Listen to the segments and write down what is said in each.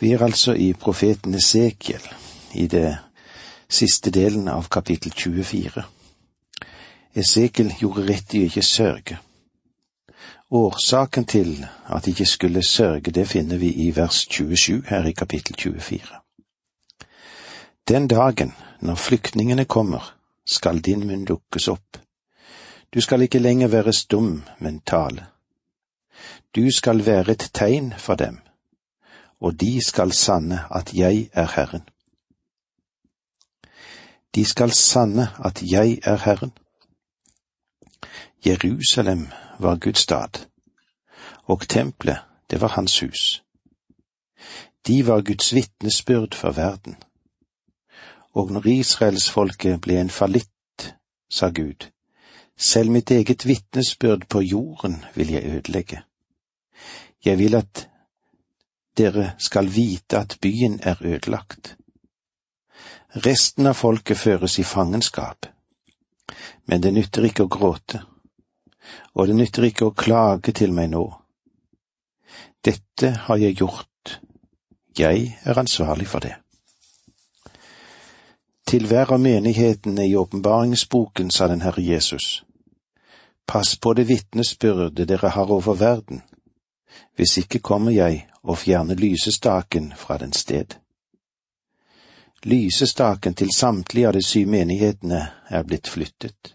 Vi er altså i profeten Esekiel, i det siste delen av kapittel 24. Esekiel gjorde rett i å ikke sørge. Årsaken til at de ikke skulle sørge, det finner vi i vers 27 her i kapittel 24. Den dagen, når flyktningene kommer, skal din munn lukkes opp. Du skal ikke lenger være stum, men tale. Du skal være et tegn for dem og de skal sanne at jeg er Herren. De skal sanne at jeg er Herren. Jerusalem var Guds stad, og tempelet, det var hans hus. De var Guds vitnesbyrd for verden. Og når israelsfolket ble en fallitt, sa Gud, selv mitt eget vitnesbyrd på jorden vil jeg ødelegge. Jeg vil at dere skal vite at byen er ødelagt. Resten av folket føres i fangenskap, men det nytter ikke å gråte, og det nytter ikke å klage til meg nå. Dette har jeg gjort, jeg er ansvarlig for det. Til hver av menighetene i åpenbaringsboken sa den Herre Jesus, pass på det vitnesbyrdet dere har over verden, hvis ikke kommer jeg og fjerner lysestaken fra den sted. Lysestaken til samtlige av de syv menighetene er blitt flyttet.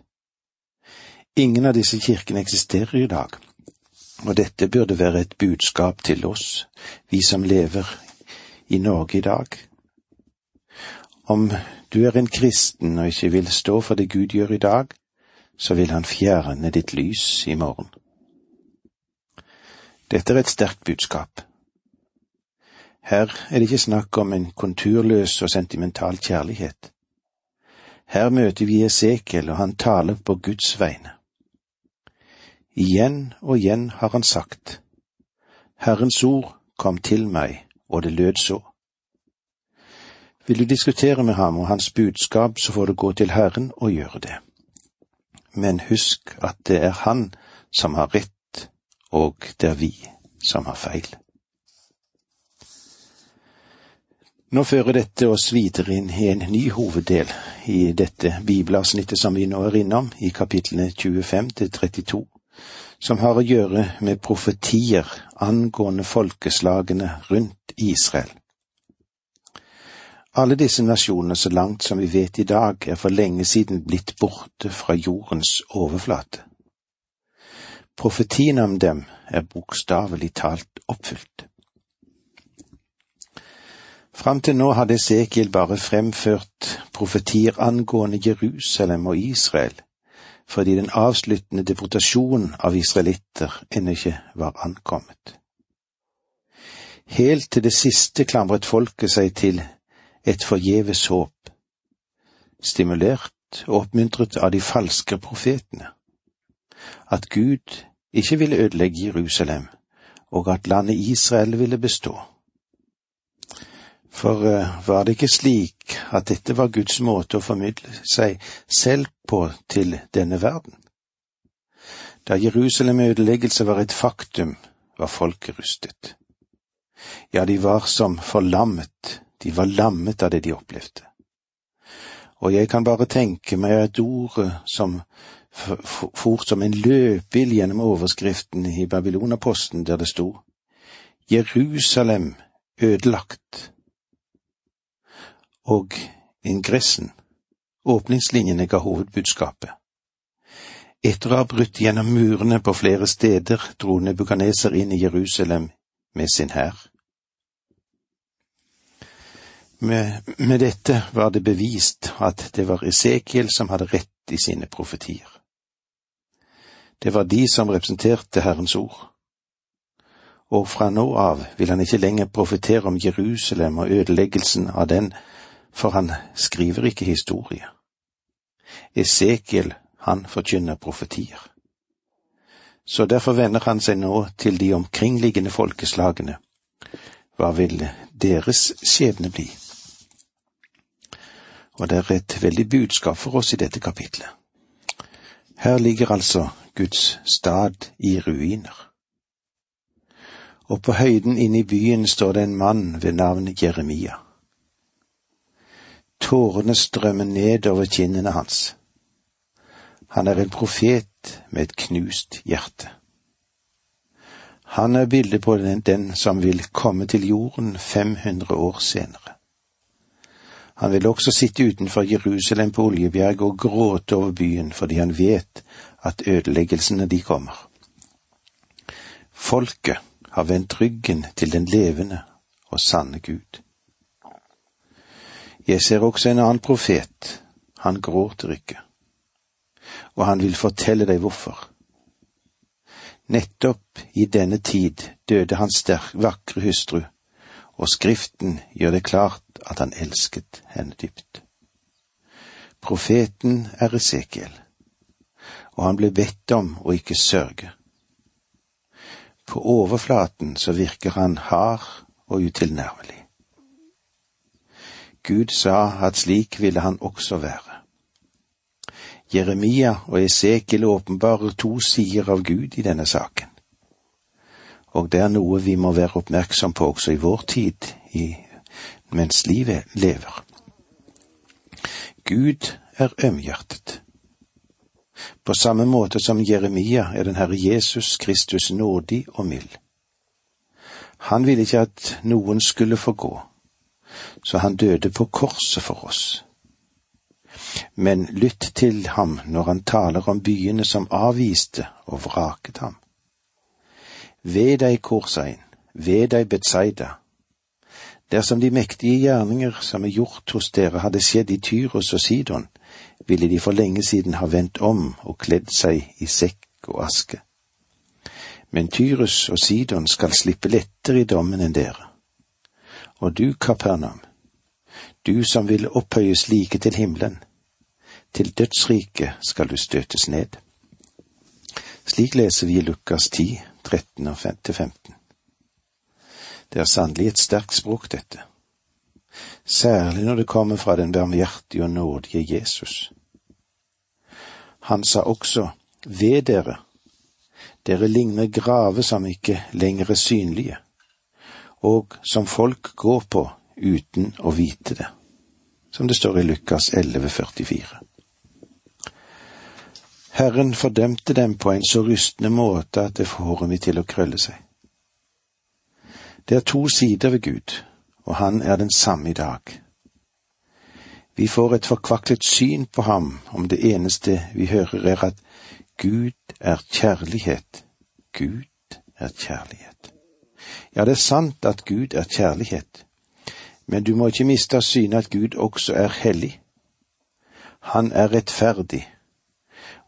Ingen av disse kirkene eksisterer i dag, og dette burde være et budskap til oss, vi som lever i Norge i dag. Om du er en kristen og ikke vil stå for det Gud gjør i dag, så vil han fjerne ditt lys i morgen. Dette er et sterkt budskap. Her er det ikke snakk om en konturløs og sentimental kjærlighet. Her møter vi Esekiel, og han taler på Guds vegne. Igjen og igjen har han sagt, Herrens ord kom til meg, og det lød så. Vil du diskutere med ham og hans budskap, så får du gå til Herren og gjøre det. Men husk at det er Han som har rett, og det er vi som har feil. Nå fører dette oss videre inn i en ny hoveddel i dette bibelavsnittet som vi nå er innom, i kapitlene 25 til 32, som har å gjøre med profetier angående folkeslagene rundt Israel. Alle disse nasjonene, så langt som vi vet i dag, er for lenge siden blitt borte fra jordens overflate. Profetiene om dem er bokstavelig talt oppfylt. Fram til nå hadde Esekiel bare fremført profetier angående Jerusalem og Israel, fordi den avsluttende deportasjonen av israelitter ennå ikke var ankommet. Helt til det siste klamret folket seg til et forgjeves håp, stimulert og oppmuntret av de falske profetene, at Gud ikke ville ødelegge Jerusalem, og at landet Israel ville bestå. For uh, var det ikke slik at dette var Guds måte å formidle seg selv på til denne verden? Da Jerusalem-ødeleggelse var et faktum, var folket rustet. Ja, de var som forlammet, de var lammet av det de opplevde. Og jeg kan bare tenke meg et ord som fort som en løpild gjennom overskriften i Babylonaposten der det sto Jerusalem ødelagt og ingressen, åpningslinjene ga hovedbudskapet. Etter å ha brutt gjennom murene på flere steder dro Nebukaneser inn i Jerusalem med sin hær. Med, med, dette var det bevist at det var Esekiel som hadde rett i sine profetier. Det var de som representerte Herrens ord. Og fra nå av vil han ikke lenger profetere om Jerusalem og ødeleggelsen av den for han skriver ikke historie. Esekiel, han forkynner profetier. Så derfor vender han seg nå til de omkringliggende folkeslagene. Hva vil deres skjebne bli? Og det er et veldig budskap for oss i dette kapitlet. Her ligger altså Guds stad i ruiner. og på høyden inne i byen står det en mann ved navn Jeremia. Tårene strømmer ned over kinnene hans. Han er en profet med et knust hjerte. Han er bildet på den, den som vil komme til jorden 500 år senere. Han vil også sitte utenfor Jerusalem på Oljebjerg og gråte over byen fordi han vet at ødeleggelsene de kommer. Folket har vendt ryggen til den levende og sanne Gud. Jeg ser også en annen profet, han gråter ikke, og han vil fortelle deg hvorfor. Nettopp i denne tid døde hans vakre hustru, og Skriften gjør det klart at han elsket henne dypt. Profeten er Esekiel, og han ble bedt om å ikke sørge. På overflaten så virker han hard og utilnærmelig. Gud sa at slik ville han også være. Jeremia og Esekiel åpenbarer to sider av Gud i denne saken. Og det er noe vi må være oppmerksom på også i vår tid, i, mens livet lever. Gud er ømhjertet. På samme måte som Jeremia er den Herre Jesus Kristus nådig og mild. Han ville ikke at noen skulle få gå, så han døde på korset for oss men lytt til ham når han taler om byene som avviste og vraket ham. Ved deg, Korsein, ved deg, Betsaida. Dersom de mektige gjerninger som er gjort hos dere hadde skjedd i Tyros og Sidon, ville de for lenge siden ha vendt om og kledd seg i sekk og aske. Men Tyrus og Sidon skal slippe lettere i dommen enn dere. Og du, Kapernaum, du som vil opphøyes like til himmelen, til dødsriket skal du støtes ned. Slik leser vi i Lukas 10, 13 og 15. Det er sannelig et sterkt språk, dette. Særlig når det kommer fra den barmhjertige og nådige Jesus. Han sa også, ved dere, dere ligner grave som ikke lenger er synlige, og som folk går på uten å vite det, som det står i Lukas 11, 44. Herren fordømte dem på en så rystende måte at det får mitt til å krølle seg. Det er to sider ved Gud, og han er den samme i dag. Vi får et forkvaklet syn på ham om det eneste vi hører er at Gud er kjærlighet, Gud er kjærlighet. Ja, det er sant at Gud er kjærlighet, men du må ikke miste av syne at Gud også er hellig. Han er rettferdig,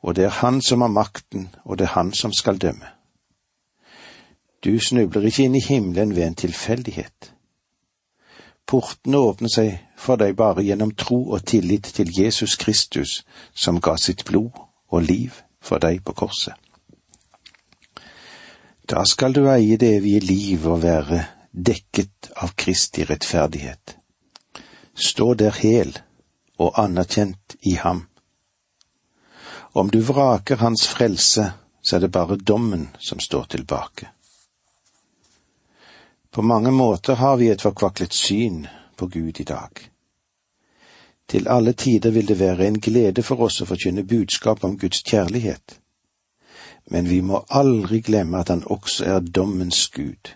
og det er han som har makten, og det er han som skal dømme. Du snubler ikke inn i himmelen ved en tilfeldighet. Portene åpner seg for deg bare gjennom tro og tillit til Jesus Kristus, som ga sitt blod og liv for deg på korset. Da skal du eie det evige liv og være dekket av Kristi rettferdighet. Stå der hel og anerkjent i ham om du vraker hans frelse, så er det bare dommen som står tilbake. På mange måter har vi et forkvaklet syn på Gud i dag. Til alle tider vil det være en glede for oss å forkynne budskap om Guds kjærlighet, men vi må aldri glemme at han også er dommens Gud.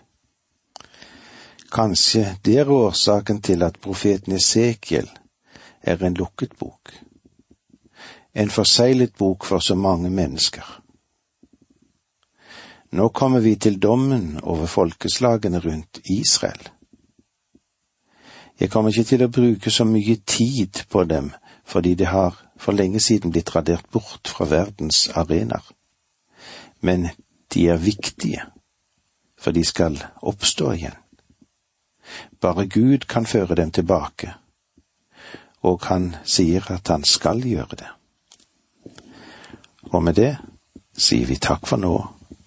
Kanskje det er årsaken til at profeten Esekiel er en lukket bok en forseglet bok for så mange mennesker. Nå kommer vi til dommen over folkeslagene rundt Israel. Jeg kommer ikke til å bruke så mye tid på dem, fordi de har for lenge siden blitt radert bort fra verdens arenaer. Men de er viktige, for de skal oppstå igjen. Bare Gud kan føre dem tilbake, og han sier at han skal gjøre det. Og med det sier vi takk for nå,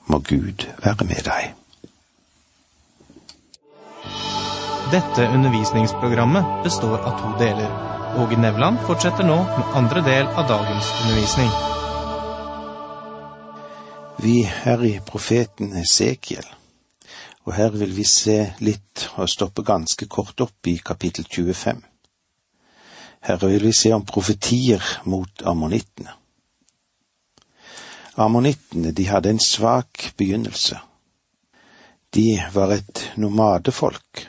må Gud være med deg. Dette undervisningsprogrammet består av to deler. Åge Nevland fortsetter nå med andre del av dagens undervisning. Vi er i profeten Esekiel, Og her vil vi se litt og stoppe ganske kort opp i kapittel 25. Her vil vi se om profetier mot ammonittene. Ammonittene, de hadde en svak begynnelse. De var et nomadefolk.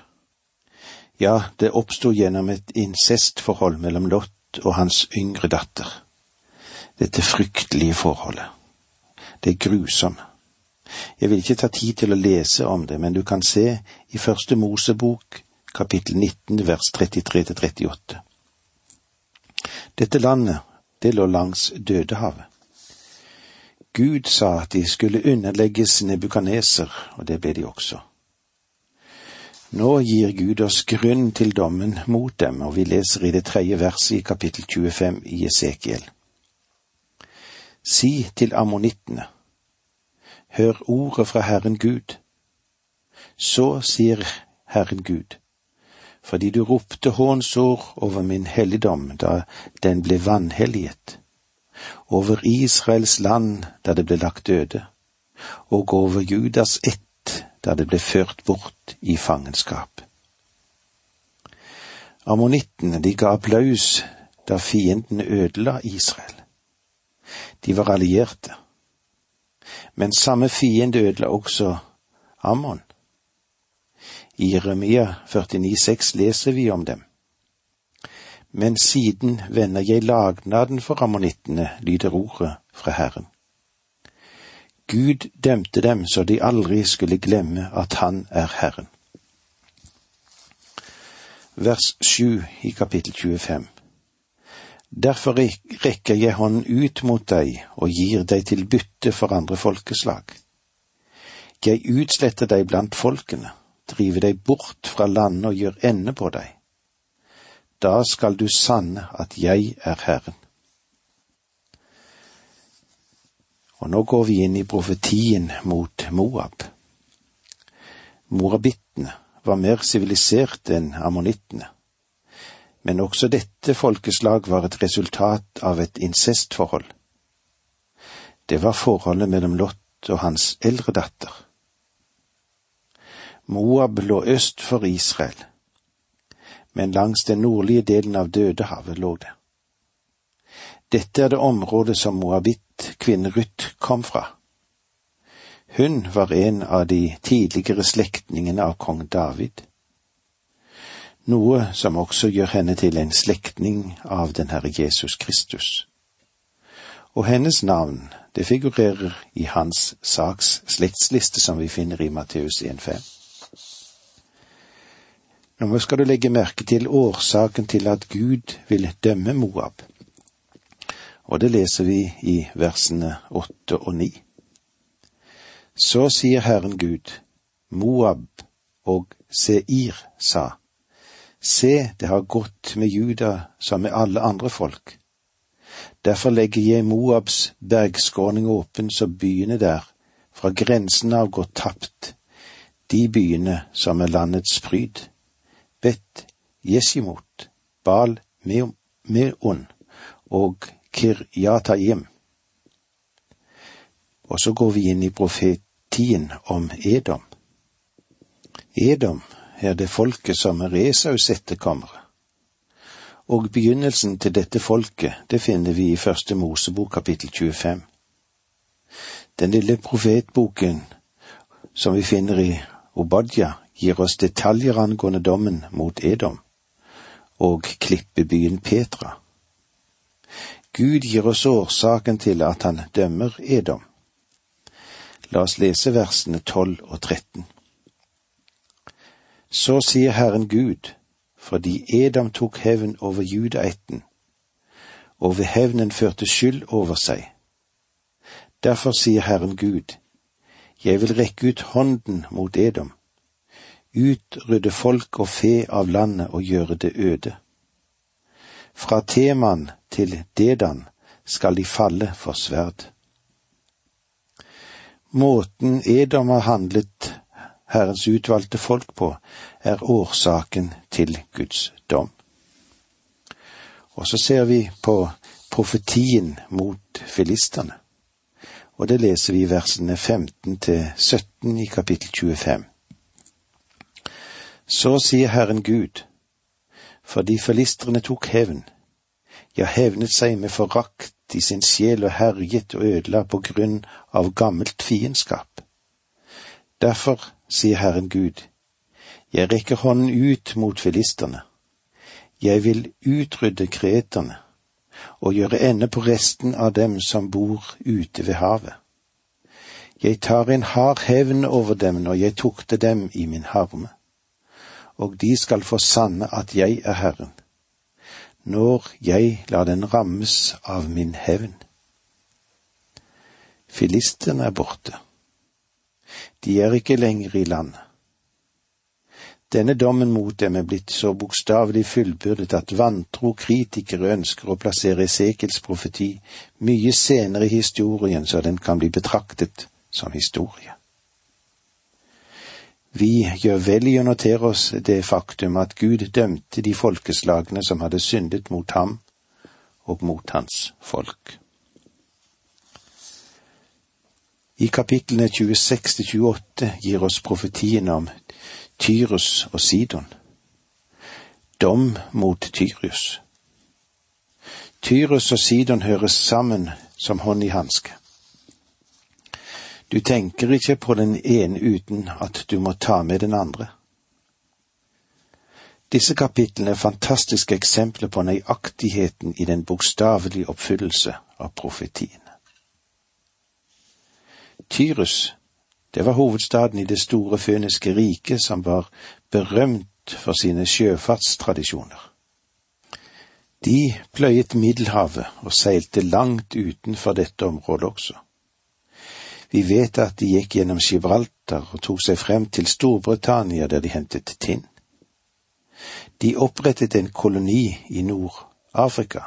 Ja, det oppsto gjennom et incestforhold mellom Lot og hans yngre datter. Dette fryktelige forholdet. Det er grusomt. Jeg vil ikke ta tid til å lese om det, men du kan se i Første Mosebok kapittel 19 vers 33 til 38. Dette landet, det lå langs Dødehavet. Gud sa at de skulle underlegges Nebukaneser, og det ble de også. Nå gir Gud oss grunn til dommen mot dem, og vi leser i det tredje verset i kapittel 25 i Esekiel. Si til ammonittene, hør ordet fra Herren Gud. Så sier Herren Gud, fordi du ropte hånsord over min helligdom da den ble vanhelliget, over Israels land da det ble lagt døde, og over Judas ett da det ble ført bort i fangenskap. Ammonittene, de ga applaus da fiendene ødela Israel. De var allierte. Men samme fiende ødela også Ammon. I Jeremia 49,6 leser vi om dem. Men siden vender jeg lagnaden for ammonittene, lyder ordet fra Herren. Gud dømte dem så de aldri skulle glemme at Han er Herren. Vers sju i kapittel 25. Derfor rekker jeg hånden ut mot deg og gir deg til bytte for andre folkeslag. Jeg utsletter deg blant folkene, driver deg bort fra landet og gjør ende på deg. Da skal du sanne at jeg er Herren. Og nå går vi inn i profetien mot Moab. Moabittene var mer sivilisert enn ammonittene men også dette folkeslag var et resultat av et incestforhold. Det var forholdet mellom Lot og hans eldre datter. Moab lå øst for Israel, men langs den nordlige delen av Dødehavet lå det. Dette er det området som moabit-kvinnen Ruth kom fra. Hun var en av de tidligere slektningene av kong David noe som også gjør henne til en slektning av den Herre Jesus Kristus. Og hennes navn, det figurerer i hans saks slektsliste som vi finner i Matteus 1,5. Nå skal du legge merke til årsaken til at Gud vil dømme Moab, og det leser vi i versene åtte og ni. Så sier Herren Gud, Moab og Seir sa, Se, det har gått med Juda som med alle andre folk. Derfor legger jeg Moabs bergskåning åpen så byene der, fra grensen av, går tapt, de byene som er landets pryd. Bet Jesimot, Bal Meon og Kiryatayim. Og så går vi inn i profetien om Edom. Edom er det folket som er Esaus etterkommere. Og begynnelsen til dette folket, det finner vi i Første Mosebok kapittel 25. Den lille profetboken som vi finner i Obadja, gir oss detaljer angående dommen mot Edom og klippebyen Petra. Gud gir oss årsaken til at han dømmer Edom. La oss lese versene tolv og tretten. Så sier Herren Gud, fordi Edom tok hevn over judaetten, og ved hevnen førte skyld over seg. Derfor sier Herren Gud, jeg vil rekke ut hånden mot Edom, utrydde folk og fe av landet og gjøre det øde. Fra Teman til Dedan skal de falle for sverd. Måten Edom har handlet Herrens utvalgte folk på, er årsaken til Guds dom. Og så ser vi på profetien mot filistene, og det leser vi i versene 15 til 17 i kapittel 25. Så sier Herren Gud, fordi filistrene tok hevn, ja, hevnet seg med forakt i sin sjel og herjet og ødela på grunn av gammelt fiendskap. Derfor, sier Herren Gud, jeg rekker hånden ut mot filistrene. Jeg vil utrydde kreterne og gjøre ende på resten av dem som bor ute ved havet. Jeg tar en hard hevn over dem når jeg tukter dem i min harme, og de skal få sanne at jeg er Herren, når jeg lar den rammes av min hevn. Filistene er borte. De er ikke lenger i landet. Denne dommen mot dem er blitt så bokstavelig fullbyrdet at vantro kritikere ønsker å plassere Esekels profeti mye senere i historien så den kan bli betraktet som historie. Vi gjør vel i å notere oss det faktum at Gud dømte de folkeslagene som hadde syndet mot ham og mot hans folk. I kapitlene 26 til 28 gir oss profetien om Tyrus og Sidon. Dom mot Tyrus. Tyrus og Sidon høres sammen som hånd i hanske. Du tenker ikke på den ene uten at du må ta med den andre. Disse kapitlene er fantastiske eksempler på nøyaktigheten i den bokstavelige oppfyllelse av profetiene. Tyrus det var hovedstaden i det store føniske riket som var berømt for sine sjøfartstradisjoner. De pløyet Middelhavet og seilte langt utenfor dette området også. Vi vet at de gikk gjennom Gibraltar og tok seg frem til Storbritannia der de hentet tinn. De opprettet en koloni i Nord-Afrika.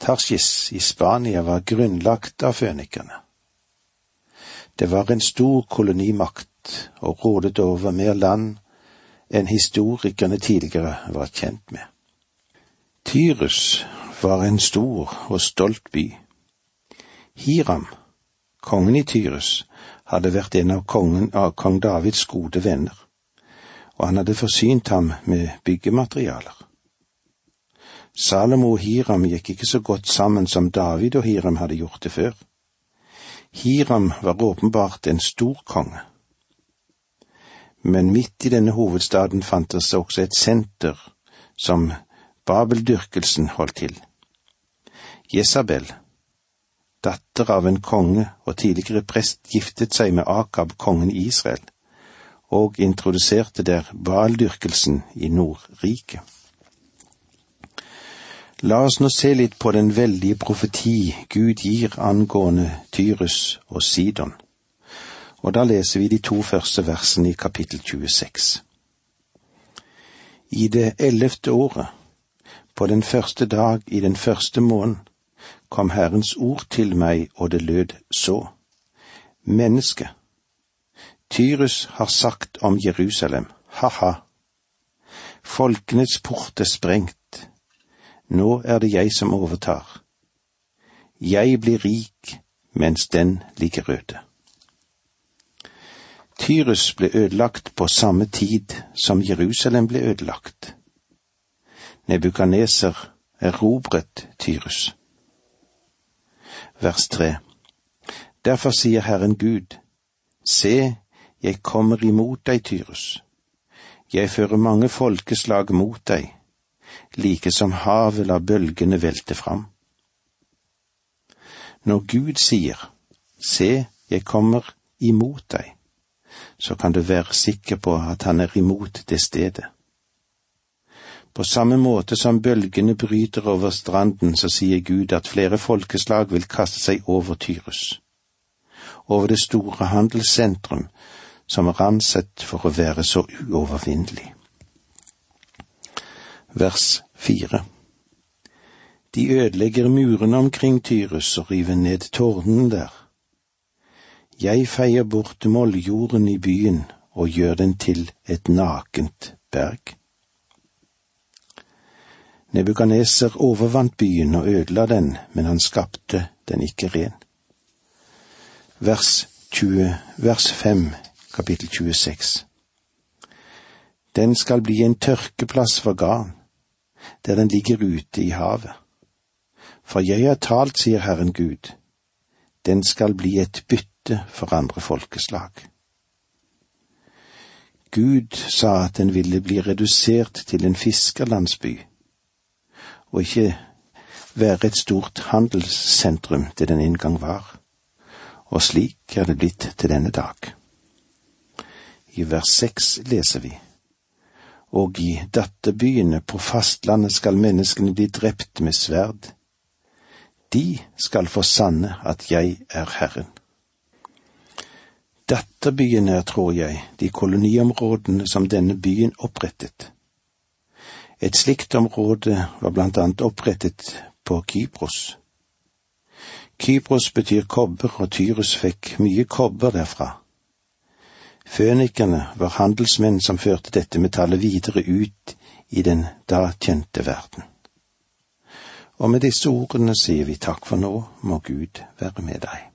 Tarsis i Spania var grunnlagt av fønikerne. Det var en stor kolonimakt og rådet over mer land enn historikerne tidligere var kjent med. Tyrus var en stor og stolt by. Hiram, kongen i Tyrus, hadde vært en av, kongen, av kong Davids gode venner, og han hadde forsynt ham med byggematerialer. Salomo og Hiram gikk ikke så godt sammen som David og Hiram hadde gjort det før. Hiram var åpenbart en stor konge. Men midt i denne hovedstaden fantes også et senter som babeldyrkelsen holdt til. Jesabel, datter av en konge og tidligere prest, giftet seg med Akab, kongen i Israel, og introduserte der baldyrkelsen i Nordriket. La oss nå se litt på den veldige profeti Gud gir angående Tyrus og Sidon, og da leser vi de to første versene i kapittel 26. I det ellevte året, på den første dag i den første måneden, kom Herrens ord til meg, og det lød så. Menneske, Tyrus har sagt om Jerusalem, ha-ha, folkenes port er sprengt, nå er det jeg som overtar. Jeg blir rik mens den ligger øde. Tyrus ble ødelagt på samme tid som Jerusalem ble ødelagt. Nebukaneser erobret Tyrus. Vers tre. Derfor sier Herren Gud, Se, jeg kommer imot deg, Tyrus. Jeg fører mange folkeslag mot deg like som havet lar bølgene velte fram. Når Gud sier, Se, jeg kommer imot deg, så kan du være sikker på at han er imot det stedet. På samme måte som bølgene bryter over stranden, så sier Gud at flere folkeslag vil kaste seg over Tyrus, over det store handelssentrum som er ansett for å være så uovervinnelig vers fire. De ødelegger murene omkring Tyrus og river ned tårnene der. Jeg feier bort moljorden i byen og gjør den til et nakent berg. Nebukaneser overvant byen og ødela den, men han skapte den ikke ren. Vers 20, vers 5, kapittel 26. Den skal bli en tørkeplass for garn, der den ligger ute i havet. For jeg har talt, sier Herren Gud, den skal bli et bytte for andre folkeslag. Gud sa at den ville bli redusert til en fiskerlandsby, og ikke være et stort handelssentrum det den en gang var, og slik er det blitt til denne dag. I vers seks leser vi og i datterbyene på fastlandet skal menneskene bli drept med sverd. De skal få sanne at jeg er Herren. Datterbyene er, tror jeg, de koloniområdene som denne byen opprettet. Et slikt område var blant annet opprettet på Kypros. Kypros betyr kobber, og Tyrus fikk mye kobber derfra. Fønikerne var handelsmenn som førte dette metallet videre ut i den da kjente verden. Og med disse ordene sier vi takk for nå, må Gud være med deg.